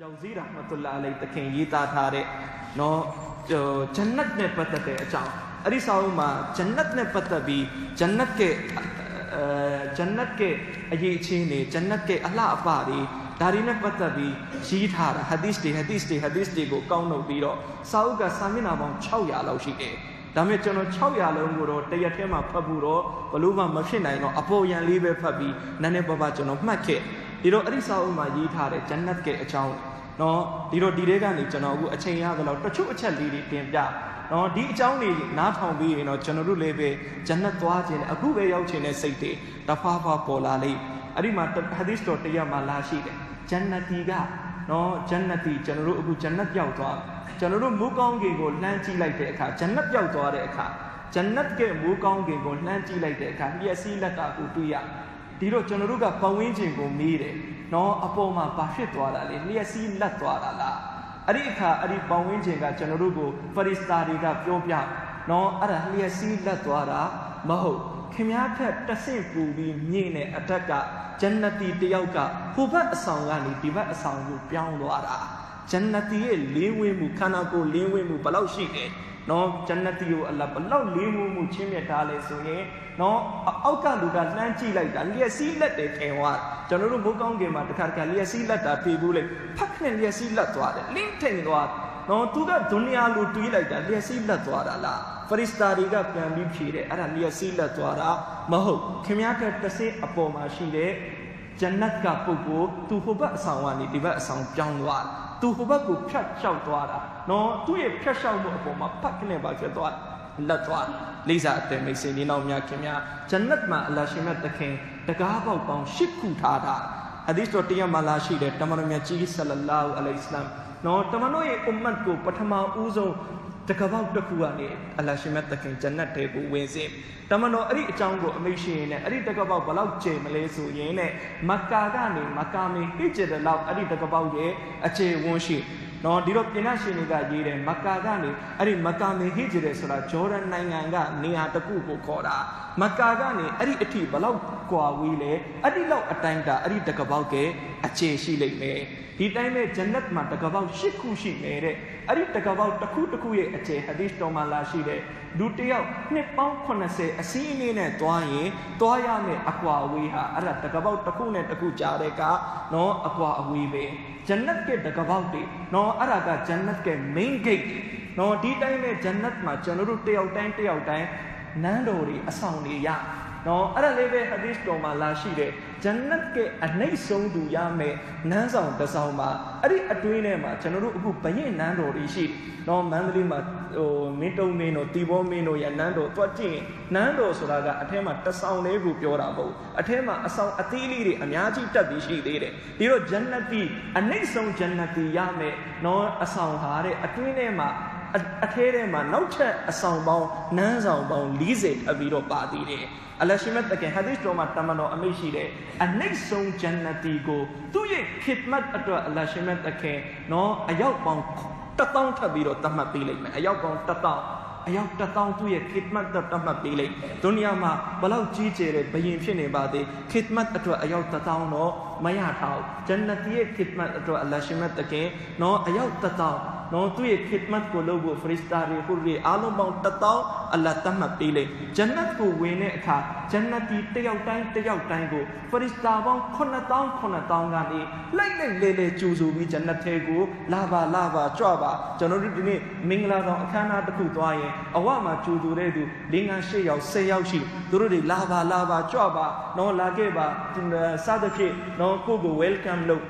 ကျောင်းစီရဟမတုလာအလိုင်တခင်ရေးသားထားတဲ့နော်ဂျန်နတ်နဲ့ပတ်သက်တဲ့အကြောင်းအဲ့ဒီစာအုပ်မှာဂျန်နတ်နဲ့ပတ်သက်ပြီးဂျန်နတ်ရဲ့အဲဂျန်နတ်ရဲ့အရေးအချင်းတွေဂျန်နတ်ရဲ့အလှအပတွေဒါတွေနဲ့ပတ်သက်ပြီးရေးထားတာဟာဒီစ်တွေဟာဒီစ်တွေဟာဒီစ်တွေကိုကောင်းလုပ်ပြီးတော့စာအုပ်ကစာမျက်နှာပေါင်း600လောက်ရှိတယ်ဒါပေမဲ့ကျွန်တော်600လုံးကိုတော့တရက်ထဲမှာဖတ်ဖို့တော့ဘလို့မှမဖြစ်နိုင်တော့အပေါ်ရန်လေးပဲဖတ်ပြီးနည်းနည်းပါးပါးကျွန်တော်မှတ်ခဲ့ ဒီတော့အဲ့ဒီစာအုပ်မှာရေးထားတဲ့ဂျန်နတ်ရဲ့အကြောင်းနော်ဒီတော့ဒီထဲကနေကျွန်တော်အခုအချိန်ရသလောက်တချို့အချက်လေးတွေတင်ပြနော်ဒီအကြောင်းတွေနားထောင်ပြီးရင်တော့ကျွန်တော်တို့လည်းပဲဂျန်နတ်သွားခြင်းအခုပဲရောက်ခြင်းတဲ့စိတ်တွေတဖာဖာပေါ်လာလိမ့်အဲ့ဒီမှာဟာဒီစ်တော်တရားမှာလာရှိတယ်ဂျန်နတီကနော်ဂျန်နတီကျွန်တော်တို့အခုဂျန်နတ်ပြောက်သွားကျွန်တော်တို့မူကောင်းကင်ကိုလှမ်းကြည့်လိုက်တဲ့အခါဂျန်နတ်ပြောက်သွားတဲ့အခါဂျန်နတ်ကမူကောင်းကင်ကိုလှမ်းကြည့်လိုက်တဲ့အခါလျှက်စီးလက်တာကိုတွေ့ရ ဒီတော့ကျွန်တော်တို့ကပဝင်းကျင်ကိုမေးတယ်နော်အပေါ်မှာဘာဖြစ်သွားတာလဲလျှက်စီးလက်သွားတာလားအဲ့ဒီအခါအဲ့ဒီပဝင်းကျင်ကကျွန်တော်တို့ကိုဖရီစတာတွေကပြောပြနော်အဲ့ဒါလျှက်စီးလက်သွားတာမဟုတ်ခင်ဗျားထက်တဆင့်ပူပြီးမြင့်တဲ့အထက်ကဂျန်နတီတယောက်ကဟိုဘက်အဆောင်ကနေဒီဘက်အဆောင်ကိုပြောင်းသွားတာဂျန်နတီရဲ့လင်းဝင်းမှုခန္ဓာကိုယ်လင်းဝင်းမှုဘယ်လောက်ရှိတယ် နော်ဂျန်နတီကိုအလ္လာဟ်ဘလောက်လင်းဝင်းမှုချင်းမြတ်ထားလဲဆိုရင်နော်အောက်ကလူကလှမ်းကြည့်လိုက်တာလျက်စီးလက်တယ်ခင်ဗျာကျွန်တော်တို့ဘိုးကောင်းကင်မှာတခါတခါလျက်စီးလက်တာပြေးဘူးလေဖက်နဲ့လျက်စီးလက်သွားတယ်လင်းထိန်သွားနော်သူကဒုနီယာလိုတွေးလိုက်တာလျက်စီးလက်သွားတာလားဖရစ်စတာတွေကပြန်ပြီးဖြေတယ်အဲ့ဒါလျက်စီးလက်သွားတာမဟုတ်ခင်ဗျားကတစ်စိအပေါ်မှာရှိတဲ့ဂျန်နတ်ကပုဂ္ဂိုလ်သူဟိုဘက်အဆောင်ကနေဒီဘက်အဆောင်ပြောင်းသွား သူဟိုဘက်ကိုဖြတ်လျှောက်သွားတာနော်သူ့ရဲ့ဖြတ်လျှောက်မှုအပေါ်မှာဖတ်ကနေပါဖြစ်သွားလက်သွားလိစာအတယ်မိတ်ဆွေနေနောက်များခင်ဗျာဂျန်နတ်မှာအလ္လာရှိမြတ်တခင်တကားပေါက်ပေါင်း၈ခုထားတာဟဒီစ်တော်တရားမှာလာရှိတယ်တမန်တော်မြတ်ကြီးဆလလာဟူအလိုင်စလမ်နော်တမန်တော်ရဲ့အွမ်မတ်ကိုပထမဦးဆုံး တကပောက်တစ်ခုကနေအလ္လာရှိမြတ်တခင်ဂျန်နတ်တဲကိုဝင်စေတမန်တော်အဲ့ဒီအကြောင်းကိုအမိတ်ရှိရင်လည်းအဲ့ဒီတကပောက်ဘလောက်ကျယ်မလဲဆိုရင်နဲ့မက္ကာကနေမက္ကာမီဟိဂျရလောက်အဲ့ဒီတကပောက်ရဲ့အခြေဝန်းရှိ နော်ဒီတော့ပြင်ရရှင်တွေကရေးတယ်မက္ကာကနေအဲ့ဒီမက္ကာမီဟိဂျရဆိုတာဂျော်ဒန်နိုင်ငံကနေရာတစ်ခုကိုခေါ်တာမက္ကာကနေအဲ့ဒီအထိဘလောက်ကွာဝေးလဲအဲ့ဒီလောက်အတိုင်းတာအဲ့ဒီတကပောက်ကအခြေရှိလိမ့်မယ်ဒီတိုင်းပဲဂျန်နတ်မှာတကပောက်၈ခုရှိမယ်တဲ့အဲ့ဒီတကပောက်တစ်ခုတစ်ခုရဲ့အခြေဟဒီစ်တော်မှာလာရှိတဲ့လူတစ်ယောက်နှစ်ပေါင်း80အစည်းအင်းနဲ့တွားရင်တွားရမယ်အကွာအဝေးဟာအဲ့ဒါတကပောက်တစ်ခုနဲ့တစ်ခုကြားတဲ့ကနော်အကွာအဝေးပဲဂျန်နတ်ကတကပောက်တွေနော်အဲ့ဒါကဂျန်နတ်က main gate နော်ဒီတိုင်းပဲဂျန်နတ်မှာကျွန်တော်တို့တယောက်တိုင်းတယောက်တိုင်းနန်းတော်တွေအဆောင်တွေရ နော်အဲ့ဒါလေးပဲဟဒီစ်တော်မှာလာရှိတဲ့ဂျန်နတ်ကအနှိမ့်ဆုံးသူရမယ်နန်းဆောင်တစ်ဆောင်မှာအဲ့ဒီအတွင်းထဲမှာကျွန်တော်တို့အခုဘရင်နန်းတော်တွေရှိနော်မန္တလေးမှာဟိုမင်းတုံမင်းတို့တီဘောမင်းတို့ရဲ့နန်းတော်တွက်ကြည့်ရင်နန်းတော်ဆိုတာကအထက်မှာတစ်ဆောင်လေးကိုပြောတာမဟုတ်အထက်မှာအဆောင်အသီးလေးတွေအများကြီးတက်ပြီးရှိသေးတယ်ဒီတော့ဂျန်နတ်တီအနှိမ့်ဆုံးဂျန်နတ်တီရမယ်နော်အဆောင်ဟာတဲ့အတွင်းထဲမှာ အထဲထဲမှာနောက်ထပ်အဆောင်ပေါင်းနန်းဆောင်ပေါင်း40ထပ်ပြီးတော့ပါသေးတယ်အလရှိမတ်တကယ်ဟာဒီစ်တော်မှာတမန်တော်အမိတ်ရှိတယ်အနှိမ့်ဆုံးဂျန်နတီကိုသူ့ရဲ့ခစ်မတ်အတွက်အလရှိမတ်တကယ်နော်အရောက်ပေါင်းတထောင်ထပ်ပြီးတော့တတ်မှတ်ပေးလိုက်မယ်အရောက်ပေါင်းတထောင်အယောက်တထောင်သူ့ရဲ့ခစ်မတ်တတ်မှတ်ပေးလိုက်ဒုနီယာမှာဘလောက်ကြီးကျယ်တဲ့ဘယင်ဖြစ်နေပါသေးခစ်မတ်အတွက်အယောက်တထောင်တော့မရထားဂျန်နတီရဲ့ခစ်မတ်အတွက်အလရှိမတ်တကယ်နော်အယောက်တထောင် နော်သူ့ရဲ့ khidmat ကိုလုပ်ဖို့ဖရစ်စတာတွေဟူရီအားလုံးပေါင်းတသောအလ္လာဟ်တတ်မှတ်ပေးလိုက်ဂျန်နတ်ကိုဝင်တဲ့အခါဂျန်နတီတယောက်တိုင်းတယောက်တိုင်းကိုဖရစ်စတာပေါင်း9000 9000ကနေလိုက်လိုက်လေလေကြိုဆိုပြီးဂျန်နတ်ထဲကိုလာပါလာပါကြွပါကျွန်တော်တို့ဒီနေ့မင်္ဂလာဆောင်အခမ်းအနားတစ်ခုသွားရင်အဝမှာကြိုဆိုတဲ့သူ၄၅၈ယောက်၁၀ယောက်ရှိသူတို့တွေလာပါလာပါကြွပါနော်လာခဲ့ပါစသဖြင့်နော်ကိုကို welcome လုပ်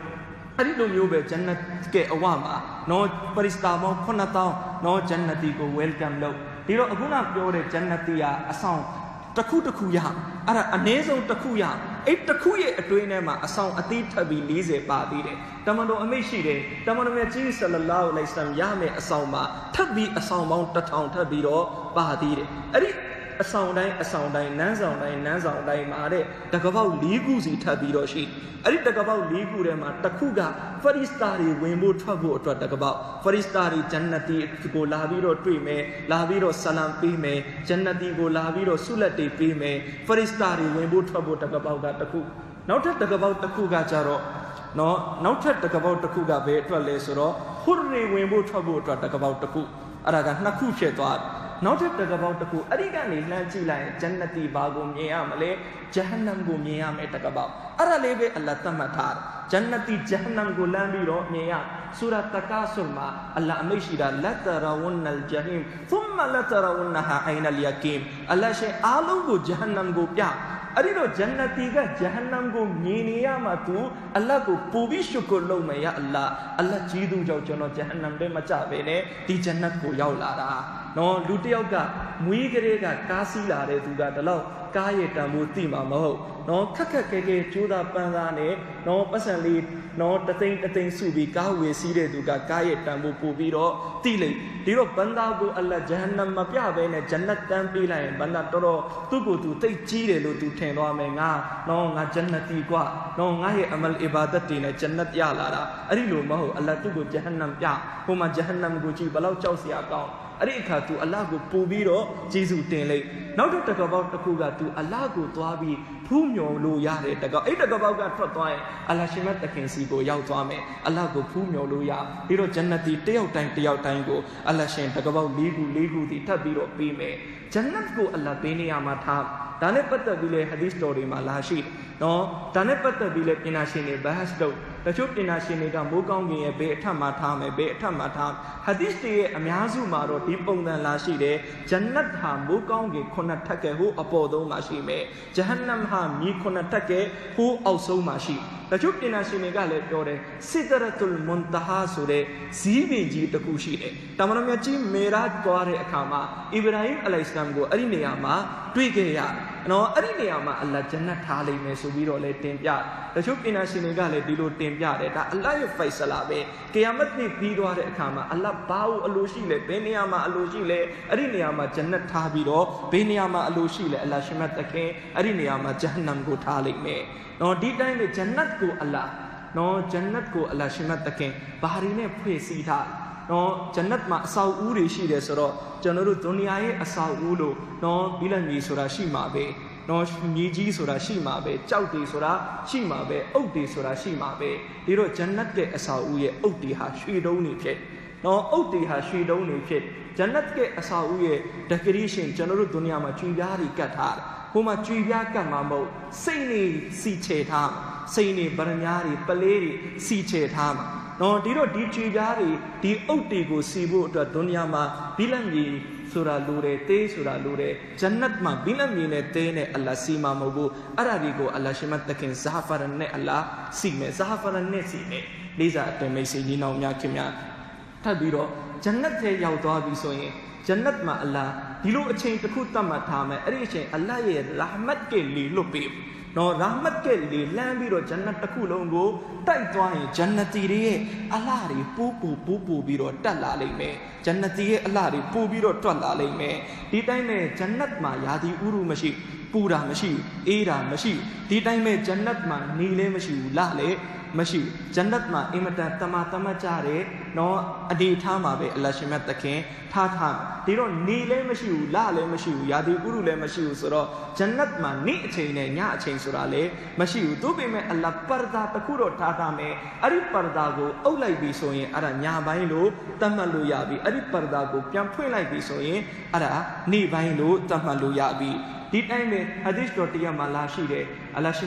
အဲ့ဒီလိုမျိုးပဲဂျန်နတ်ကဲအဝမှာနော်ပရိစတာပေါင်း9000နော်ဂျန်နတီကို welcome လုပ်ဒီတော့အခုနပြောတဲ့ဂျန်နတီကအဆောင်တစ်ခုတစ်ခုရအဲ့ဒါအနည်းဆုံးတစ်ခုရအဲ့တစ်ခုရဲ့အတွင်းထဲမှာအဆောင်အသီးထပ်ပြီး40ပါသေးတယ်တမန်တော်အမိတ်ရှိတယ်တမန်တော်မြတ်ကြီးဆလလောလ္လဟ်အလိုင်စလမ်ရမယ်အဆောင်မှာထပ်ပြီးအဆောင်ပေါင်း1000ထပ်ပြီးတော့ပါသေးတယ်အဲ့ဒီ အဆောင်တိုင်းအဆောင်တိုင်းနန်းဆောင်တိုင်းနန်းဆောင်တိုင်းမှာတဲ့တကပေါက်၄ခုစီထပ်ပြီးတော့ရှိအဲ့ဒီတကပေါက်၄ခုထဲမှာတစ်ခုကဖရီစတာတွေဝင်ဖို့ထွက်ဖို့အတွက်တကပေါက်ဖရီစတာတွေဂျန်နတီကိုလာပြီးတော့တွေ့မယ်လာပြီးတော့ဆလမ်ပေးမယ်ဂျန်နတီကိုလာပြီးတော့ဆုလက်တွေပေးမယ်ဖရီစတာတွေဝင်ဖို့ထွက်ဖို့တကပေါက်ကတစ်ခုနောက်ထပ်တကပေါက်တစ်ခုကကြတော့နော်နောက်ထပ်တကပောက်တစ်ခုကဘယ်အတွက်လဲဆိုတော့ဟွရီဝင်ဖို့ထွက်ဖို့အတွက်တကပောက်တစ်ခုအဲ့ဒါကနှစ်ခုဖြစ်သွားတယ် နောက်ထပ်တစ်ကပောက်တစ်ခုအဲ့ဒီကနေလှမ်းကြည့်လိုက်ရင်ဂျန်နတီဘာကိုမြင်ရမလဲဂျဟန္နမ်ကိုမြင်ရမယ်တစ်ကပောက်အဲ့ဒါလေးပဲအလ္လာဟ်သတ်မှတ်ထားတယ်ဂျန်နတီဂျဟန္နမ်ကိုလမ်းပြီးတော့မြင်ရဆူရတ်တကာဆွန်မှာအလ္လာဟ်အမိန့်ရှိတာလတ်တရဝန်နလ်ဂျဟိမ်သုမ်မလတ်တရဝန်နဟာအိုင်နလ်ယကီမ်အလ္လာဟ်ရှေအားလုံးကိုဂျဟန္နမ်ကိုပြအဲ့ဒီတော့ဂျန်နတီကဂျဟန္နမ်ကိုမြင်နေရမှသူအလ္လာဟ်ကိုပူပြီးရှုကုလုပ်မယ်ယာအလ္လာဟ်အလ္လာဟ်ကြီးသူကြောင့်ကျွန်တော်ဂျဟန္နမ်ထဲမကြပဲနဲ့ဒီဂျန်နတ်ကိုရောက်လာတာ နော်လူတစ်ယောက်ကမွေးကလေးကကားစီးလာတဲ့သူကတလောက်ကားရဲ့တန်ဖိုးသိမှာမဟုတ်နော်ခက်ခက်ခဲခဲကြိုးစားပန်းစားနဲ့နော်ပတ်စံလေးနော်တသိန်းတသိန်းစုပြီးကားဝယ်စီးတဲ့သူကကားရဲ့တန်ဖိုးပို့ပြီးတော့တိလိုက်ဒီတော့ဘန္တာကိုအလ္လာဟ်ဂျဟန္နမ်မပြဘဲနဲ့ဂျန်နတ်တန်းပေးလိုက်ရင်ဘန္တာတော်တော်သူ့ကိုယ်သူသိကြီးတယ်လို့သူထင်သွားမယ်ငါနော်ငါဂျန်နတီကွာနော်ငါရဲ့အမလ်အီဘာဒတ်တွေနဲ့ဂျန်နတ်ရလာတာအဲ့ဒီလိုမဟုတ်အလ္လာဟ်သူ့ကိုဂျဟန္နမ်ပြဟိုမှာဂျဟန္နမ်ကိုကြည့်ဘလောက်ကြောက်စရာကောင်း အဲ့ဒီအခါ तू အလ္လာဟ်ကိုပူပြီးတော့ဂျေဇုတင်လိုက်နောက်တစ်တကပေါက်တစ်ခုက तू အလ္လာဟ်ကိုသွားပြီးဖူးမြော်လို့ရတယ်တကောက်အဲ့တကပေါက်ကထွက်သွားရင်အလ္လာဟ်ရှင်မတ်တခင်စီကိုရောက်သွားမယ်အလ္လာဟ်ကိုဖူးမြော်လို့ရပြီးတော့ဂျန်နတီတယောက်တိုင်းတယောက်တိုင်းကိုအလ္လာဟ်ရှင်တကပေါက်၄ခု၄ခုဒီထပ်ပြီးတော့ပေးမယ်ဂျန်နတ်ကိုအလ္လာဟ်ပေးနေရမှာထားဒါနဲ့ပတ်သက်ပြီးလေဟဒီစ်တော်တွေမှာလာရှိတယ်နော်ဒါနဲ့ပတ်သက်ပြီးလေပညာရှင်တွေဘဟတ်တော့တချို့ပညာရှင်တွေကမိုးကောင်းကင်ရဲ့ဘေးအထက်မှာထားမယ်ဘေးအထက်မှာထားဟဒီစ်တွေရဲ့အများစုမှာတော့ဒီပုံစံလာရှိတယ်ဂျန်နတ်ဟာမိုးကောင်းကင်ခုနှစ်ထပ်ကဲဟိုအပေါ်ဆုံးမှာရှိမယ်ဂျဟန္နမ်ဟာမြေခုနှစ်ထပ်ကဲဟိုအောက်ဆုံးမှာရှိတ ချို့ပညာရှင်တွေကလည်းပြောတယ်စစ်ဒရတုလ်မွန်တဟာဆိုတဲ့ဇီးပင်ကြီးတစ်ခုရှိတယ်တမန်တော်မြတ်ကြီးမေရာသွားတဲ့အခါမှာအီဗရာဟင်အလိုင်စလမ်ကိုအဲ့ဒီနေရာမှာ တွေ့ခဲ့ရတယ်နော်အဲ့ဒီနေရာမှာအလ္လာဟ်ဂျန်နတ်ထားလိမ့်မယ်ဆိုပြီးတော့လည်းတင်ပြတချို့ပညာရှင်တွေကလည်းဒီလိုတင်ပြတယ်ဒါအလ္လာဟ်ရဲ့ဖိုက်ဆလာပဲကီယာမတ်နေ့ပြီးသွားတဲ့အခါမှာအလ္လာဟ်ဘာလို့အလိုရှိလဲဘယ်နေရာမှာအလိုရှိလဲအဲ့ဒီနေရာမှာဂျန်နတ်ထားပြီးတော့ဘယ်နေရာမှာအလိုရှိလဲအလ္လာဟ်ရှင်မတ်တခင်အဲ့ဒီနေရာမှာဂျဟန္နမ်ကိုထားလိမ့်မယ်နော်ဒီတိုင်းလေဂျန်နတ်ကိုအလ္လာဟ်နော်ဂျန်နတ်ကိုအလ္လာဟ်ရှင်မတ်တခင်ဘာရီနဲ့ဖွဲ့စည်းထား နော်ဂျန်နတ်မှာအဆောက်အဦတွေရှိတယ်ဆိုတော့ကျွန်တော်တို့ဒုနီယာရဲ့အဆောက်အဦလို့နော်ပြီးလက်မြေဆိုတာရှိမှာပဲနော်မြေကြီးဆိုတာရှိမှာပဲကြောက်တွေဆိုတာရှိမှာပဲအုတ်တွေဆိုတာရှိမှာပဲဒီတော့ဂျန်နတ်ရဲ့အဆောက်အဦရဲ့အုတ်တွေဟာရွှေတုံးတွေဖြစ်နော်အုတ်တွေဟာရွှေတုံးတွေဖြစ်ဂျန်နတ်ရဲ့အဆောက်အဦရဲ့ဒက်ကရေးရှင်းကျွန်တော်တို့ဒုနီယာမှာကျွေပြားတွေကတ်ထားတယ်ဟိုမှာကျွေပြားကတ်မှာမဟုတ်စိတ်နေစီချေထားမှာစိတ်နေဗရမ ्या တွေပလေးတွေစီချေထားမှာ နော်ဒီတော့ဒီကြွေပြားတွေဒီအုတ်တွေကိုစီဖို့အတွက်ဒုနီယာမှာဘီလန်ကြီးဆိုတာလိုတယ်တေးဆိုတာလိုတယ်ဂျန်နတ်မှာဘီလန်ကြီးနဲ့တေးနဲ့အလ္လာဟ်စီမှာမဟုတ်ဘူးအဲ့ဒါတွေကိုအလ္လာဟ်ရှင်မတ်တခင်ဇာဖရန်နဲ့အလ္လာဟ်စီမယ်ဇာဖရန်နဲ့စီမယ်လေးစားအတမိတ်စီညီနောင်များခင်များထပ်ပြီးတော့ဂျန်နတ်ထဲရောက်သွားပြီဆိုရင်ဂျန်နတ်မှာအလ္လာဟ်ဒီလိုအချိန်တစ်ခုတတ်မှတ်ထားမယ်အဲ့ဒီအချိန်အလ္လာဟ်ရဲ့ရာဟမတ်ကလီလွတ်ပေး နော်ရာမတ်ကဲလေလမ်းပြီးတော့ဂျန်နတ်တစ်ခုလုံးကိုတိုက်သွားရင်ဂျန်နတီတွေရဲ့အလှတွေပူးပူပူးပူပြီးတော့တက်လာလိမ့်မယ်ဂျန်နတီရဲ့အလှတွေပူပြီးတော့တွက်လာလိမ့်မယ်ဒီတိုင်းနဲ့ဂျန်နတ်မှာယာဒီဥရုမရှိပူတာမရှိအေးတာမရှိဒီတိုင်းမဲ့ဂျန်နတ်မှာနေလည်းမရှိဘူးလလည်းမရှိဘူးဂျန်နတ်မှာအင်မတန်တမတမကြတဲ့နော်အနေထားမှာပဲအလရှင်မြတ်သခင်ထားထားဒီတော့နေလည်းမရှိဘူးလလည်းမရှိဘူးယာဒီဥရုလည်းမရှိဘူးဆိုတော့ဂျန်နတ်မှာနေ့အချိန်နဲ့ညအချိန်ဆိုတာလည်းမရှိဘူးသူပေမဲ့အလ္လာပါဒါတခုတော့ထားထားမယ်အဲ့ဒီပါဒါကိုအုပ်လိုက်ပြီဆိုရင်အဲ့ဒါညာပိုင်းလို့သတ်မှတ်လို့ရပြီအဲ့ဒီပါဒါကိုပြန်ဖွင့်လိုက်ပြီဆိုရင်အဲ့ဒါနေ့ပိုင်းလို့သတ်မှတ်လို့ရပြီဒီတိုင်းပဲဟာဒီစ်တော်တရားမှာလာရှိတယ် အလရှိ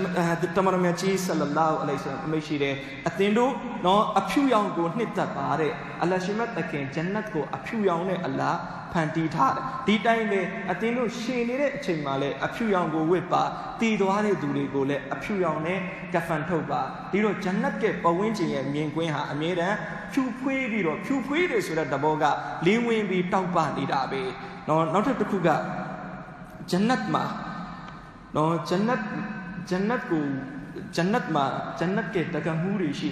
တမရမြတ်ကြီးဆလလာဟူအလိုင်ဆလမ်အမိတ်ရှိတယ်အသင်တို့နော်အဖြူရောင်ကိုနှစ်သက်ပါတဲ့အလရှိမတ်တခင်ဂျန်နတ်ကိုအဖြူရောင်နဲ့အလာဖန်တီးထားတယ်ဒီတိုင်းပဲအသင်တို့ရှင်နေတဲ့အချိန်မှာလည်းအဖြူရောင်ကိုဝတ်ပါတည်သွားတဲ့သူတွေကိုလည်းအဖြူရောင်နဲ့ကဖန်ထုတ်ပါဒီတော့ဂျန်နတ်ရဲ့ပဝင်းကျင်ရဲ့မြင်ကွင်းဟာအမြဲတမ်းဖြူဖွေးပြီးတော့ဖြူဖွေးတယ်ဆိုတဲ့သဘောကလင်းဝင်ပြီးတောက်ပနေတာပဲနော်နောက်ထပ်တစ်ခုကဂျန်နတ်မှာနော်ဂျန်နတ် ဂျန်နတ်ကိုဂျန်နတ်မှာဂျန်နတ်ကတကမှုတွေရှိ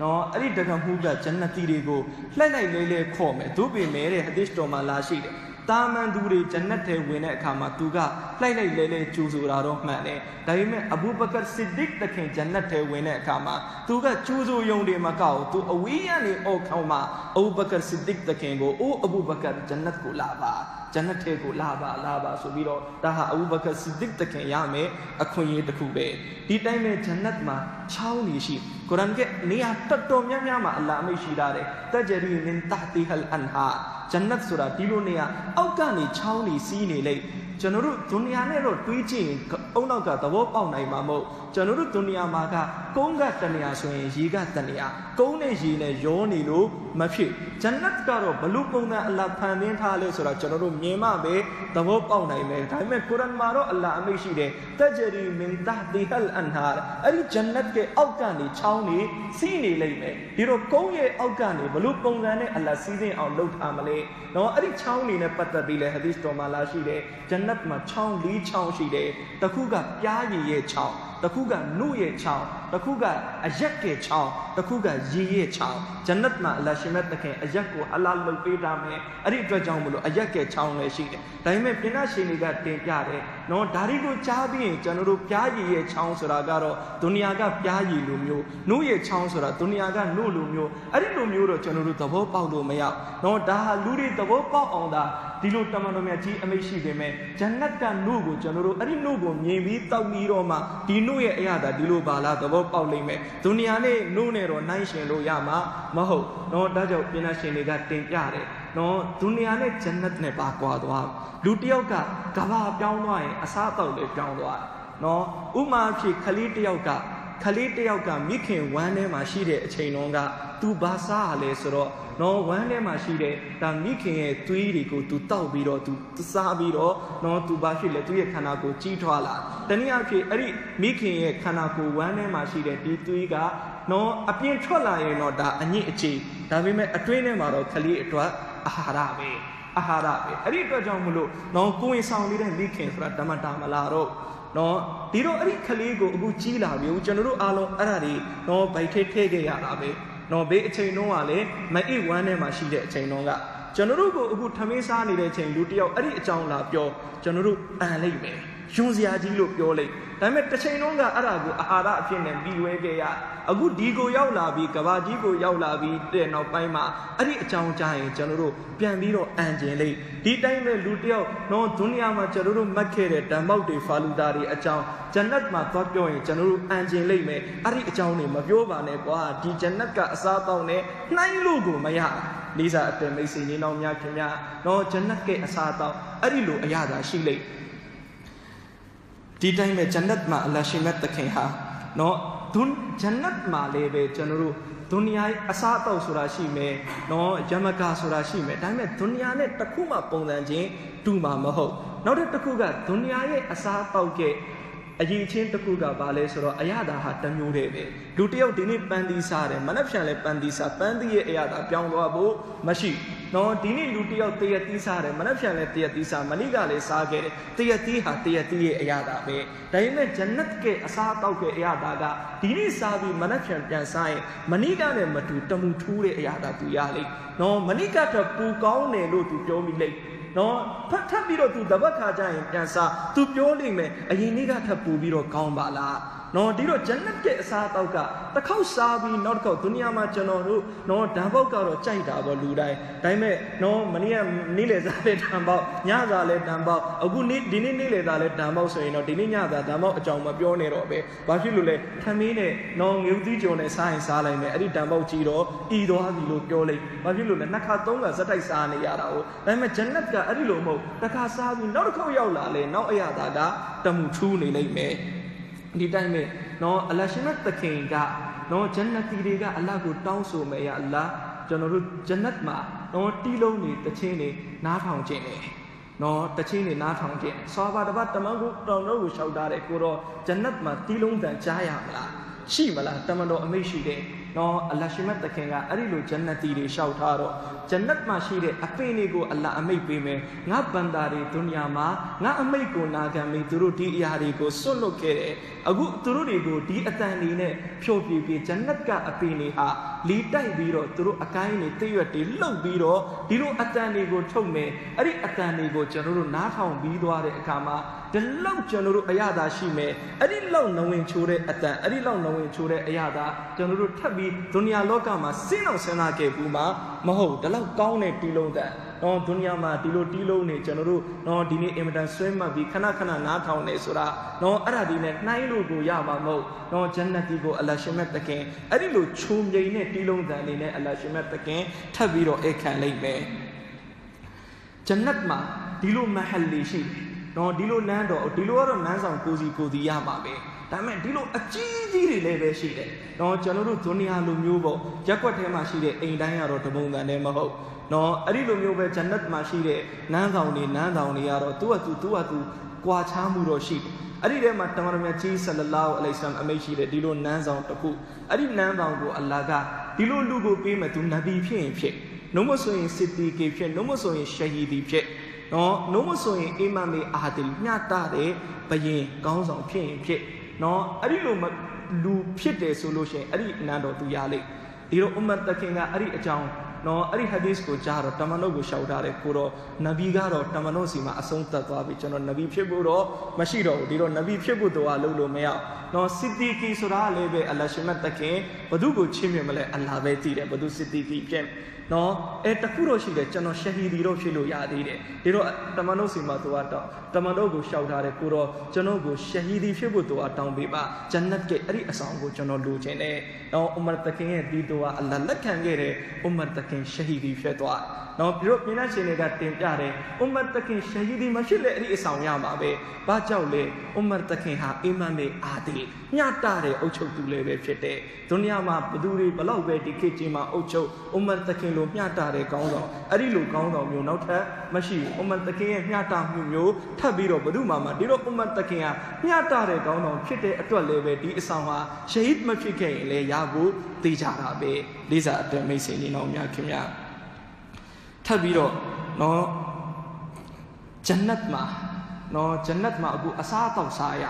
နော်အဲ့ဒီတကမှုကဂျန်နတီတွေကိုလှိုက်လိုက်လဲလဲခေါ်မယ်သူပေမဲ့တဲ့ဟဒီစ်တော်မှာလာရှိတယ်တာမန်သူတွေဂျန်နတ်ထဲဝင်တဲ့အခါမှာသူကလှိုက်လိုက်လဲလဲကြိုဆိုတာတော့မှန်တယ်ဒါပေမဲ့အဘူဘကာဆစ်ဒစ်တခင်ဂျန်နတ်ထဲဝင်တဲ့အခါမှာသူကကြိုးစိုးယုံတွေမကောက်သူအဝေးကနေအောက်ခေါင်းမှာအဘူဘကာဆစ်ဒစ်တခင်ကိုအိုးအဘူဘကာဂျန်နတ်ကိုလာပါ ဂျန်နတ်ထဲကိုလာပါလာပါဆိုပြီးတော့ဒါဟာအဘူဘကာဆစ်ဒစ်တခင်ရမယ်အခွင့်အရေးတစ်ခုပဲဒီတိုင်းပဲဂျန်နတ်မှာချောင်းနေရှိကကုရ်အာန်ရဲ့နေရာတော်တော်များများမှာအလ္လာဟ်အမိန့်ရှိထားတယ်တဂျရီမင်တာတီဟလ်အန်ဟာဂျန်နတ်ဆိုတာဒီလိုနေရာအောက်ကနေချောင်းနေစီးနေလေကျွ န်တော်တို့ဒုနီယာနဲ့တော့တွေးကြည့်ရင်အုံနောက်ကသဘောပေါက်နိုင်မှာမဟုတ်ကျွန်တော်တို့ဒုနီယာမှာကကုန်းကတနေရာဆိုရင်ရေကတနေရာကုန်းနဲ့ရေနဲ့ရောနေလို့မဖြစ်ဂျန်နတ်ကတော့ဘလို့ပုံစံအလ္လာဟ်ဖန်ဆင်းထားလဲဆိုတာကျွန်တော်တို့မြင်မှပဲသဘောပေါက်နိုင်မယ်ဒါပေမဲ့ကုရ်အာန်မှာတော့အလ္လာဟ်အမိန့်ရှိတယ်တဂျရီမင်တာတီဟလ်အန်ဟာအဲ့ဒီဂျန်နတ်ရဲ့အောက်ကနေချောင်းနေစီးနေလိမ့်မယ်ဒီတော့ကုန်းရဲ့အောက်ကနေဘလို့ပုံစံနဲ့အလ္လာဟ်စီးစင်းအောင်လုပ်ထားမလဲနော်အဲ့ဒီချောင်းနေနဲ့ပတ်သက်ပြီးလဲဟဒီသ်တော်မှာလာရှိတယ်ဂျန်နတ်မှာ6 4 6ရှိတယ်တစ်ခုကပြားရည်ရဲ့6တစ်ခုကနုရဲ့6 တစ်ခုကအရက်ကဲချောင်းတစ်ခုကရေရဲ့ချောင်းဂျန်နတ်မှာအလရှိမတ်တခင်အရက်ကိုအလားလုတ်ပေးတာမယ်အဲ့ဒီအတွက်ကြောင့်မလို့အရက်ကဲချောင်းလည်းရှိတယ်ဒါပေမဲ့ပြဏရှင်တွေကတင်ပြတယ်နော်ဒါတွေကိုကြားပြီးရင်ကျွန်တော်တို့ပြားရည်ရဲ့ချောင်းဆိုတာကတော့ဒုနီယာကပြားရည်လိုမျိုးနှုတ်ရဲ့ချောင်းဆိုတာဒုနီယာကနှုတ်လိုမျိုးအဲ့ဒီလိုမျိုးတော့ကျွန်တော်တို့သဘောပေါက်လို့မရနော်ဒါဟာလူတွေသဘောပေါက်အောင်သာဒီလိုတမန်တော်များကြီးအမိတ်ရှိပေမဲ့ဂျန်နတ်ကနှုတ်ကိုကျွန်တော်တို့အဲ့ဒီနှုတ်ကိုမြင်ပြီးတောက်ပြီးတော့မှဒီနှုတ်ရဲ့အရာသာဒီလိုပါလားသဘောပေါက်လိမ့်မယ်ဒုနီယာနဲ့နုနဲ့တော့နိုင်ရှင်လို့ရမှာမဟုတ်နော်ဒါကြောင့်ပြင်နာရှင်တွေကတင်ပြတယ်နော်ဒုနီယာနဲ့ဂျန်နတ်နဲ့ပါကွာသွားလူတစ်ယောက်ကကဘာပြောင်းသွားရင်အစားအသောက်လည်းပြောင်းသွားနော်ဥမာဖြစ်ခလေးတစ်ယောက်က ခလေးတစ်ယောက်ကမိခင်ဝမ်းထဲမှာရှိတဲ့အချိန်တုန်းကသူဘာစားရလဲဆိုတော့နော်ဝမ်းထဲမှာရှိတဲ့ဒါမိခင်ရဲ့သွေးတွေကိုသူတောက်ပြီးတော့သူစားပြီးတော့နော်သူဘာဖြစ်လဲသူရဲ့ခန္ဓာကိုယ်ကြီးထွားလာတနည်းအားဖြင့်အဲ့ဒီမိခင်ရဲ့ခန္ဓာကိုယ်ဝမ်းထဲမှာရှိတဲ့ဒီသွေးကနော်အပြင်ထွက်လာရင်တော့ဒါအညစ်အကြေးဒါပေမဲ့အတွင်းထဲမှာတော့ခလေးအတွက်အာဟာရပဲအာဟာရပဲအဲ့ဒီအတွက်ကြောင့်မလို့နော်ကိုယ်ဝင်ဆောင်နေတဲ့မိခင်ဆိုတာဓမ္မတာမလာတော့ နော်ဒီတော့အဲ့ဒီကလေးကိုအခုကြီးလာပြီကျွန်တော်တို့အားလုံးအဲ့ဒါတွေနော်ဗိုက်ထဲထည့်ခဲ့ရတာပဲနော်ဘေးအချိန်တုန်းကလည်းမအိတ်ဝမ်းထဲမှာရှိတဲ့အချိန်တုန်းကကျွန်တော်တို့ကိုအခုထမင်းစားနေတဲ့အချိန်လူတယောက်အဲ့ဒီအကြောင်းလာပြောကျွန်တော်တို့အန်လိုက်မယ် ယွန်စရာကြီးလို့ပြောလိုက်ဒါပေမဲ့တစ်ချိန်လုံးကအဲ့ဒါကိုအာဟာရအဖြစ်နဲ့ပြီးဝဲခဲ့ရအခုဒီကိုရောက်လာပြီးကဘာကြီးကိုရောက်လာပြီးတဲ့နောက်ပိုင်းမှာအဲ့ဒီအကြောင်းကြားရင်ကျွန်တော်တို့ပြန်ပြီးတော့အန်ကျင်လိုက်ဒီတိုင်းပဲလူတယောက်နော်ဒုနီယာမှာကျွန်တော်တို့မှတ်ခဲ့တဲ့ဓမ္မောက်တွေဖာလူတာတွေအကြောင်းဂျန်နတ်မှာသွားပြောရင်ကျွန်တော်တို့အန်ကျင်လိုက်မယ်အဲ့ဒီအကြောင်းတွေမပြောပါနဲ့ကွာဒီဂျန်နတ်ကအစားတောင်းနဲ့နှိုင်းလို့ကိုမရလေးစားအတယ်မိတ်ဆွေညီနောင်များခင်ဗျာနော်ဂျန်နတ်ရဲ့အစားတောင်းအဲ့ဒီလိုအရာသာရှိလိမ့် ဒီတိုင်းပဲဂျန်နတ်မှာအလ္လာရှိမတ်တခင်ဟာနော်ဒွန်ဂျန်နတ်မှာလည်းပဲကျွန်တော်တို့ဒုနီယာအစားအသောက်ဆိုတာရှိမယ်နော်ယမကာဆိုတာရှိမယ်ဒါပေမဲ့ဒုနီယာနဲ့တစ်ခုမှပုံစံချင်းတူမှာမဟုတ်နောက်တစ်ခုကဒုနီယာရဲ့အစားအသောက်က အရေးချင်းတစ်ခုကဘာလဲဆိုတော့အရသာဟာတစ်မျိုးတည်းပဲလူတစ်ယောက်ဒီနေ့ပန်းသီးစားတယ်မနှက်ဖြန်လဲပန်းသီးစားပန်းသီးရဲ့အရသာပြောင်းသွားဖို့မရှိနော်ဒီနေ့လူတစ်ယောက်တရက်သီးစားတယ်မနှက်ဖြန်လဲတရက်သီးစားမနေ့ကလည်းစားခဲ့တယ်တရက်သီးဟာတရက်သီးရဲ့အရသာပဲဒါပေမဲ့ဂျန်နတ်ရဲ့အစားအသောက်ရဲ့အရသာကဒီနေ့စားပြီးမနှက်ဖြန်ပြန်စားရင်မနေ့ကလည်းမတူတမူထူးတဲ့အရသာသူရလိမ့်နော်မနေ့ကတော့ပူကောင်းတယ်လို့သူပြောမိလိမ့် နော်ဖတ်ထပ်ပြီးတော့ तू တပတ်ခါကျရင်ပြန်စား तू ပြောလိမ့်မယ်အရင်နေ့ကထပ်ပူပြီးတော့ကောင်းပါလား နော်ဒီတော့ဂျန်နတ်ရဲ့အစားအသောက်ကတစ်ခေါက်စားပြီးနောက်တစ်ခေါက်ဒုနီယာမှာကျွန်တော်တို့နော်ဓာတ်ပေါက်ကတော့ကြိုက်တာပေါ့လူတိုင်းဒါပေမဲ့နော်မနေ့ကနေ့လေစားလဲဓာတ်ပေါက်ညစားလဲဓာတ်ပေါက်အခုနေ့ဒီနေ့နေ့လေစားလဲဓာတ်ပေါက်ဆိုရင်တော့ဒီနေ့ညစားဓာတ်ပေါက်အကြောင်းမပြောနေတော့ပဲဘာဖြစ်လို့လဲထမင်းနဲ့နော်ငွေသီးကြုံနဲ့စားရင်စားလိုက်မယ်အဲ့ဒီဓာတ်ပေါက်ကြီးတော့ဤသွားပြီလို့ပြောလိုက်ဘာဖြစ်လို့လဲနှစ်ခါသုံးခါစက်တိုက်စားနေရတာ哦ဒါပေမဲ့ဂျန်နတ်ကအဲ့ဒီလိုမဟုတ်တစ်ခါစားပြီးနောက်တစ်ခေါက်ရောက်လာလဲနောက်အရာသာကတမှုထူးနေလိမ့်မယ် ဒီတိုင်းပဲနော်အလရှင်မတ်သခင်ကနော်ဂျန်နတီတွေကအလ္လာဟ်ကိုတောင်းဆိုမယ်ရအလ္လာဟ်ကျွန်တော်တို့ဂျန်နတ်မှာနော်တီးလုံးနေတချင်းနေနားထောင်ခြင်းနေနော်တချင်းနေနားထောင်ခြင်းဆွာပါတပတ်တမန်ကိုတောင်းတော့ကိုလျှောက်တာတဲ့ကိုတော့ဂျန်နတ်မှာတီးလုံးတန်ကြားရမလားရှိမလားတမန်တော်အမိတ်ရှိတယ် နော်အလ္လာရှိမတ်တခင်ကအဲ့ဒီလိုဂျန်နတီတွေလျှောက်ထားတော့ဂျန်နတ်မှာရှိတဲ့အပင်တွေကိုအလ္လာအမိတ်ပေးမယ်ငါဘန္တာတွေဒုနီယာမှာငါအမိတ်ကိုနာခံပြီးသူတို့ဒီအရာတွေကိုစွန့်လွတ်ခဲ့တယ်အခုသူတို့တွေကိုဒီအတန်တွေနဲ့ဖြိုပြပြဂျန်နတ်ကအပင်တွေဟာ လီတိုက်ပြီးတော့သူတို့အကိုင်းတွေတည့်ရွက်တွေလှုပ်ပြီးတော့ဒီလိုအတန်တွေကိုထုတ်မယ်အဲ့ဒီအတန်တွေကိုကျွန်တော်တို့နားထောင်ပြီးသွားတဲ့အခါမှာဒီလောက်ကျွန်တော်တို့အရသာရှိမယ်အဲ့ဒီလောက်နဝင်ချိုးတဲ့အတန်အဲ့ဒီလောက်နဝင်ချိုးတဲ့အရသာကျွန်တော်တို့ထပ်ပြီးဒုနီယာလောကမှာစင်းအောင်ဆင်းလာခဲ့ဘူးမှာမဟုတ်ဒီလောက်ကောင်းတဲ့တီလုံးတန် နော်ဒုနီယာမှာဒီလိုတီးလုံးနေကျွန်တော်တို့နော်ဒီနေ့အင်မတန်ဆွဲမှတ်ပြီးခဏခဏနားထောင်နေဆိုတာနော်အဲ့ဒါဒီနဲ့နှိုင်းလို့ကိုရမှာမဟုတ်နော်ဂျန်နတီကိုအလ္လာရှင်မြတ်တခင်အဲ့ဒီလိုခြုံမြိန်နဲ့တီးလုံးတန်နေနဲ့အလ္လာရှင်မြတ်တခင်ထပ်ပြီးတော့ဧခံလိုက်မယ်ဂျန်နတ်မှာဒီလိုမဟလ်လီရှိတယ်နော်ဒီလိုလမ်းတော်ဒီလိုကတော့လမ်းဆောင်ကိုစီကိုစီရပါပဲ ဒါပေမဲ့ဒီလိုအကြီးကြီးတွေလည်းပဲရှိတယ်။နော်ကျွန်တော်တို့ဒုနီယာလိုမျိုးပေါ့ရက်ွက်ထဲမှာရှိတဲ့အိမ်တိုင်းကတော့တပုံတန်နဲ့မဟုတ်။နော်အဲ့ဒီလိုမျိုးပဲဂျန်နတ်မှာရှိတဲ့နန်းဆောင်တွေနန်းဆောင်တွေကတော့သူ့အတူသူ့အတူကွာခြားမှုတော့ရှိတယ်။အဲ့ဒီထဲမှာတမန်တော်မြတ်ကြီးဆလလာအလိုင်ဆမ်အမိတ်ရှိတဲ့ဒီလိုနန်းဆောင်တစ်ခုအဲ့ဒီနန်းဆောင်ကိုအလ္လာဟ်ကဒီလိုလူကိုပေးမယ်သူနဗီဖြစ်ရင်ဖြစ်။နှုံးမဆိုရင်စစ်တီကေဖြစ်နှုံးမဆိုရင်ရှဟီဒီဖြစ်။နော်နှုံးမဆိုရင်အီမမ်မေအာဒီလ်မျှတတဲ့ဘယင်ကောင်းဆောင်ဖြစ်ရင်ဖြစ်။ နော်အဲ့ဒီလိုလူဖြစ်တယ်ဆိုလို့ရှိရင်အဲ့ဒီအနန္တော်သူရလိမ့်ဒီတော့အမတ်တခင်ကအဲ့ဒီအကြောင်းနော်အဲ့ဒီဟဒီစ်ကိုကြားတော့တမန်တော်ကိုရှောက်ထားတယ်ကိုတော့နဗီကတော့တမန်တော်စီမှာအဆုံးသတ်သွားပြီကျွန်တော်နဗီဖြစ်ဖို့တော့မရှိတော့ဘူးဒီတော့နဗီဖြစ်ဖို့တော့လုပ်လို့မရ နော်စစ်တီကီဆိုတာလည်းပဲအလရှမတ်တခင်ဘသူကိုချင်းမြင်မလဲအလာပဲတည်တယ်ဘသူစစ်တီကီဖြစ်နော်အဲတခုတော့ရှိတယ်ကျွန်တော်ရှဟီဒီတော့ဖြစ်လို့ရသေးတယ်ဒီတော့တမန်တော်စီမှာသူကတော့တမန်တော်ကိုရှောက်ထားတယ်ကိုတော့ကျွန်တော်ကိုရှဟီဒီဖြစ်ဖို့သူကတောင်းပေးပါဂျန်နတ်ကအဲ့ဒီအဆောင်ကိုကျွန်တော်လိုချင်တယ်နော်အူမာတခင်ရဲ့ဒီတော့အလလက်ခံခဲ့တယ်အူမာတခင်ရှဟီဒီဖြစ်သွားနော်ပြီးတော့ပြည်နာရှင်တွေကတင်ပြတယ်အူမာတခင်ရှဟီဒီမရှိလေအဲ့ဒီအဆောင်ရမှာပဲဘာကြောင့်လဲအူမာတခင်ဟာအီမန်မေအာဒီညတာတဲ့အုပ်ချုပ်သူလည်းပဲဖြစ်တယ်ဒုနီယာမှာဘသူတွေဘလောက်ပဲဒီခေတ်ကြီးမှာအုပ်ချုပ်အူမာတခင်လိုမျှတာတဲ့ကောင်းဆောင်အဲ့ဒီလိုကောင်းဆောင်မျိုးနောက်ထပ်မရှိဘူးအူမာတခင်ရဲ့မျှတာမှုမျိုးထပ်ပြီးတော့ဘု து မှာမှာဒီတော့အူမာတခင်ဟာမျှတာတဲ့ကောင်းဆောင်ဖြစ်တဲ့အတွက်လည်းပဲဒီအဆောင်ဟာရှဟီဒ်မဖြစ်ခဲ့ရင်လည်းရဖို့သိကြတာပဲလေးစားအတမိတ်ဆွေနေတော်များခင်ဗျာ ထပ်ပြီးတော့နော်ဂျန်နတ်မှာနော်ဂျန်နတ်မှာအခုအစားအသောက်စားရ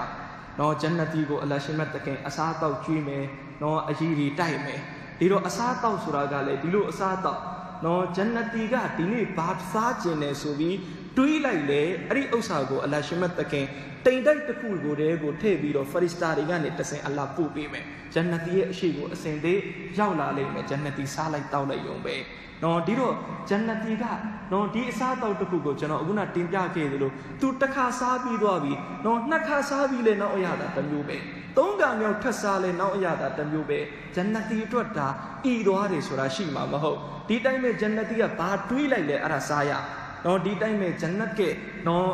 နော်ဂျန်နတီကိုအလရှင်မတ်တခင်အစားအသောက်ကျွေးမယ်နော်အကြီးကြီးတိုက်မယ်ဒီတော့အစားအသောက်ဆိုတာကလည်းဒီလိုအစားအသောက်နော်ဂျန်နတီကဒီနေ့ဘာစားကျင်တယ်ဆိုပြီး တွေးလိုက်လေအဲ့ဒီဥစ္စာကိုအလရှင်မတ်တခင်တိမ်တိုက်တစ်ခုကိုတည်းကိုထည့်ပြီးတော့ဖရစ်စတာတွေကနေတဆင်အလာပို့ပေးမယ်ဂျန်နတီရဲ့အရှိကိုအစဉ်သေးရောက်လာလိမ့်မယ်ဂျန်နတီစားလိုက်တောက်လိုက်ရုံပဲနော်ဒီတော့ဂျန်နတီကနော်ဒီအစားအသောက်တစ်ခုကိုကျွန်တော်အခုနတင်ပြခဲ့သလိုသူတစ်ခါစားပြီးသွားပြီနော်နှစ်ခါစားပြီးလဲနောက်အရသာတစ်မျိုးပဲသုံးကံမြောက်ထက်စားလဲနောက်အရသာတစ်မျိုးပဲဂျန်နတီအတွက်ဒါဤသွားတယ်ဆိုတာရှိမှာမဟုတ်ဒီတိုင်းပဲဂျန်နတီကဘာတွေးလိုက်လဲအဲ့ဒါစားရ နော်ဒီတိုင်းပဲဂျန်နတ်ကနော်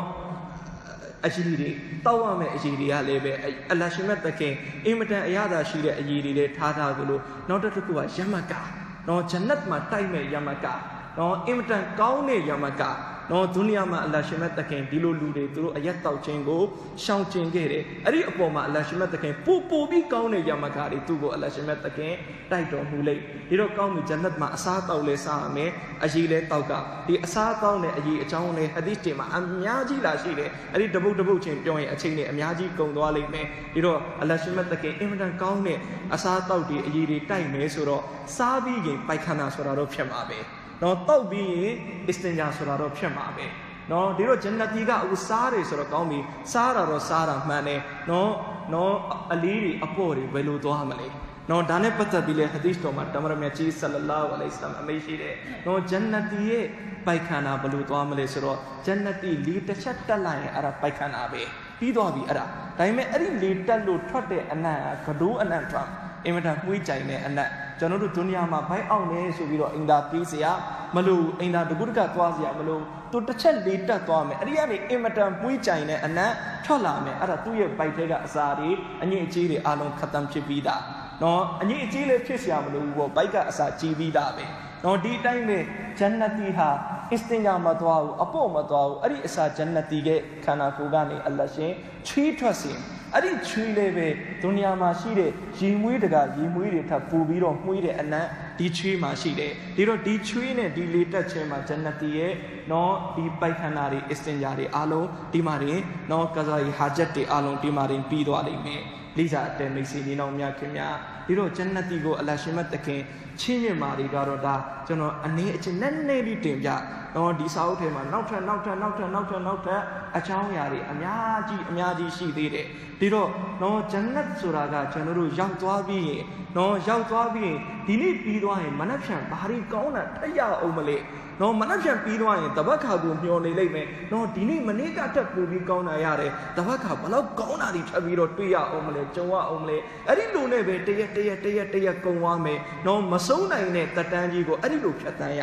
အရှိတွေတောက်ရမယ့်အရှိတွေကလည်းပဲအလရှိမတ်တခင်အင်မတန်အရသာရှိတဲ့အရေးတွေလည်းထားထားသလိုနောက်တစ်ခုကယမကာနော်ဂျန်နတ်မှာတိုက်မဲ့ယမကာနော်အင်မတန်ကောင်းတဲ့ယမကာ နော်ဒုနီယာမှာအလရှိမတ်တခင်ဒီလိုလူတွေသူတို့အရက်တောက်ခြင်းကိုရှောင်ကျင်ခဲ့တယ်အဲ့ဒီအပေါ်မှာအလရှိမတ်တခင်ပူပူပြီးကောင်းတဲ့ယမကာတွေသူ့ကိုအလရှိမတ်တခင်တိုက်တော်မူလိုက်ဒီတော့ကောင်းပြီဂျန်နတ်မှာအစားတောက်လဲစားရမယ်အရေးလဲတောက်ကဒီအစားတောက်တဲ့အရေးအကြောင်းလဲဟဒီစ်တွေမှာအများကြီးလာရှိတယ်အဲ့ဒီတပုတ်တပုတ်ချင်းပြောရင်အချိန်နဲ့အများကြီးကုန်သွားလိမ့်မယ်ဒီတော့အလရှိမတ်တခင်အင်မတန်ကောင်းတဲ့အစားတောက်တွေအရေးတွေတိုက်မယ်ဆိုတော့စားပြီးရင်ပိုက်ခန္ဓာဆိုတာတော့ဖြစ်မှာပဲ နော်တောက်ပြီးရင်အစ္စတင်ဂျာဆိုတာတော့ဖြစ်မှာပဲနော်ဒီတော့ဂျန်နတီကအခုစားတယ်ဆိုတော့ကောင်းပြီစားတာတော့စားတာမှန်တယ်နော်နော်အလေးတွေအပေါ့တွေဘယ်လိုသွားမလဲနော်ဒါနဲ့ပတ်သက်ပြီးလဲဟဒီစ်တော်မှာတမရမြတ်ကြီးဆလလာဟူအလိုင်စလမ်အမိန့်ရှိတယ်နော်ဂျန်နတီရဲ့ပိုက်ခန္ဓာဘယ်လိုသွားမလဲဆိုတော့ဂျန်နတီလီတစ်ချက်တက်လိုက်ရင်အဲ့ဒါပိုက်ခန္ဓာပဲပြီးသွားပြီအဲ့ဒါဒါပေမဲ့အဲ့ဒီလီတက်လို့ထွက်တဲ့အနံ့ကဒိုးအနံ့ထွက်အင်မတန်မှုကြိုင်တဲ့အန က်ကျွန်တော်တို့ဒုနီယာမှာဘိုက်အောင်နေဆိုပြီးတော့အင်တာပြေးစရာမလို့အင်တာတကုတကသွားစရာမလို့သူတစ်ချက်လေးတက်သွားမယ်အဲ့ဒီကနေအင်မတန်မှုကြိုင်တဲ့အနက်ထွက်လာမယ်အဲ့ဒါသူ့ရဲ့ဘိုက်ထဲကအစာတွေအငြိအကျေးတွေအလုံးခတ်တမ်းဖြစ်ပြီးသားနော်အငြိအကျေးလေးဖြစ်စရာမလိုဘူးပေါ့ဘိုက်ကအစာကြီးပြီးသားပဲနော်ဒီအတိုင်းပဲဂျန်နတီဟာအစ္စတင်ဂျာမသွားဘူးအဖို့မသွားဘူးအဲ့ဒီအစာဂျန်နတီရဲ့ခန္ဓာကိုယ်ကနေအလရှင်ချွေးထွက်စေ အဲ့ဒီချွေးလေးပဲဒုနီယာမှာရှိတဲ့ရေမွေးတကရေမွေးတွေထပ်ပူပြီးတော့မှုေးတဲ့အနံ့ဒီချွေးမှာရှိတယ်ဒီတော့ဒီချွေးနဲ့ဒီလေတက်ခြင်းမှာဂျန်နတီရဲ့နော်ဒီပိုက်ခန္ဓာတွေအစ္စတင်ဂျာတွေအားလုံးဒီမှာတွေနော်ကစားရီဟာဂျက်တွေအားလုံးဒီမှာတွေပြီးသွားလိမ့်မယ်လိစာအတဲမိတ်ဆွေနေတော်များခင်များဒီတော့ဂျန်နတီကိုအလရှင်မတ်တခင် ချင်းမြင့်မာတွေကတော့ဒါကျွန်တော်အနေအချင်းနဲ့နဲ့လေးတင်ပြတော့ဒီစာအုပ်ထဲမှာနောက်ထပ်နောက်ထပ်နောက်ထပ်နောက်ထပ်နောက်ထပ်အချောင်းအရာတွေအများကြီးအများကြီးရှိသေးတယ်ဒီတော့တော့ဂျန်နတ်ဆိုတာကကျွန်တော်တို့ရောက်သွားပြီးရင်တော့ရောက်သွားပြီးရင်ဒီနေ့ပြီးသွားရင်မနှက်ဖြန်ဘာတွေကောင်းတာထက်ရအောင်မလဲနော်မနှက်ဖြန်ပြီးသွားရင်တပတ်ခါကိုမျောနေလိမ့်မယ်နော်ဒီနေ့မနေ့ကတက်ပူပြီးကောင်းတာရတယ်တပတ်ခါဘလောက်ကောင်းတာတွေထပ်ပြီးတော့တွေ့ရအောင်မလဲကြုံရအောင်မလဲအဲ့ဒီလိုနဲ့ပဲတရက်တရက်တရက်တရက်ကုံသွားမယ်နော်မဆုံးနိုင်တဲ့တက်တန်းကြီးကိုအဲ့ဒီလိုဖြတ်တန်းရ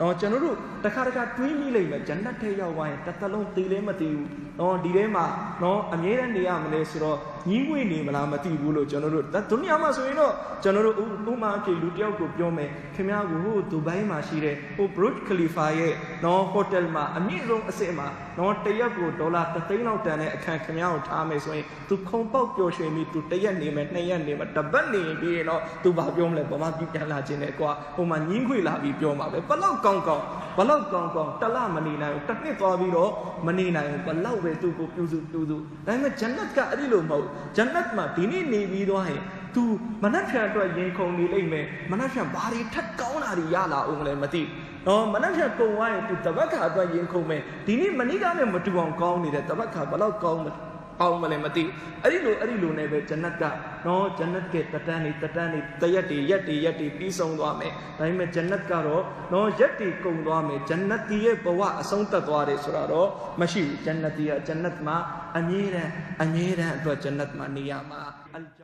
နော်ကျွန်တော်တို့တခါတခါတွေးမိလိမ့်မယ်ဂျန်နတ်ထဲရောက်သွားရင်တစ်သလုံးသေးလည်းမသေးဘူးနော်ဒီထဲမှာနော်အမြဲတမ်းနေရမလဲဆိုတော့ ညီးငွေနေမလားမသိဘူးလို့ကျွန်တော်တို့ဒုနီယာမှာဆိုရင်တော့ကျွန်တော်တို့ဥပမာအဖြစ်လူတယောက်ကိုပြောမယ်ခင်ဗျားကိုဟိုဒူဘိုင်းမှာရှိတဲ့ဟို Burj Khalifa ရဲ့နော်ဟိုတယ်မှာအမြင့်ဆုံးအဆင့်မှာနော်တရက်ကိုဒေါ်လာ3သိန်းလောက်တန်တဲ့အခန်းခင်ဗျားကိုထားမယ်ဆိုရင် तू ခုံပေါက်ပျော်ရွှင်ပြီး तू တရက်နေမယ်နှစ်ရက်နေမယ်တစ်ပတ်နေပြီးရင်တော့ तू ဘာပြောမလဲဗမာပြည်ပြန်လာခြင်းနဲ့ကွာဟိုမှာညင်းခွေလာပြီးပြောမှာပဲဘလောက်ကောင်းကောင်းဘလောက်ကောင်းကောင်းတလမနေနိုင်ဘူးတစ်နှစ်သွားပြီးတော့မနေနိုင်ဘူးဘလောက်ပဲသူ့ကိုပြုစုပြုစုဒါပေမဲ့ဂျန်နတ်ကအဲ့ဒီလိုမဟုတ် ဂျန်နတ်မှာဒီနေ့နေပြီးသွားရင် तू မနှက်ဖြန်အတွက်ရင်ခုန်နေလိမ့်မယ်မနှက်ဖြန်ဘာတွေထက်ကောင်းတာတွေရလာအောင်လည်းမသိနော်မနှက်ဖြန်ကုံသွားရင် तू တပတ်ခါအတွက်ရင်ခုန်မယ်ဒီနေ့မနေ့ကနဲ့မတူအောင်ကောင်းနေတဲ့တပတ်ခါဘလောက်ကောင်းမလဲအောင်မလဲမသိအဲ့ဒီလိုအဲ့ဒီလိုနဲ့ပဲဂျန်နတ်က နော်ဂျန်နတ်ကတတန်းနေတတန်းနေတရက်တွေရက်တွေရက်တွေပြီးဆုံးသွားမယ်ဒါပေမဲ့ဂျန်နတ်ကတော့နော်ရက်တွေကုန်သွားမယ်ဂျန်နတ်တီရဲ့ဘဝအဆုံးသတ်သွားတယ်ဆိုတာတော့မရှိဘူးဂျန်နတ်တီကဂျန်နတ်မှာအမြဲတမ်းအမြဲတမ်းအတွက်ဂျန်နတ်မှာနေရမှာအလ်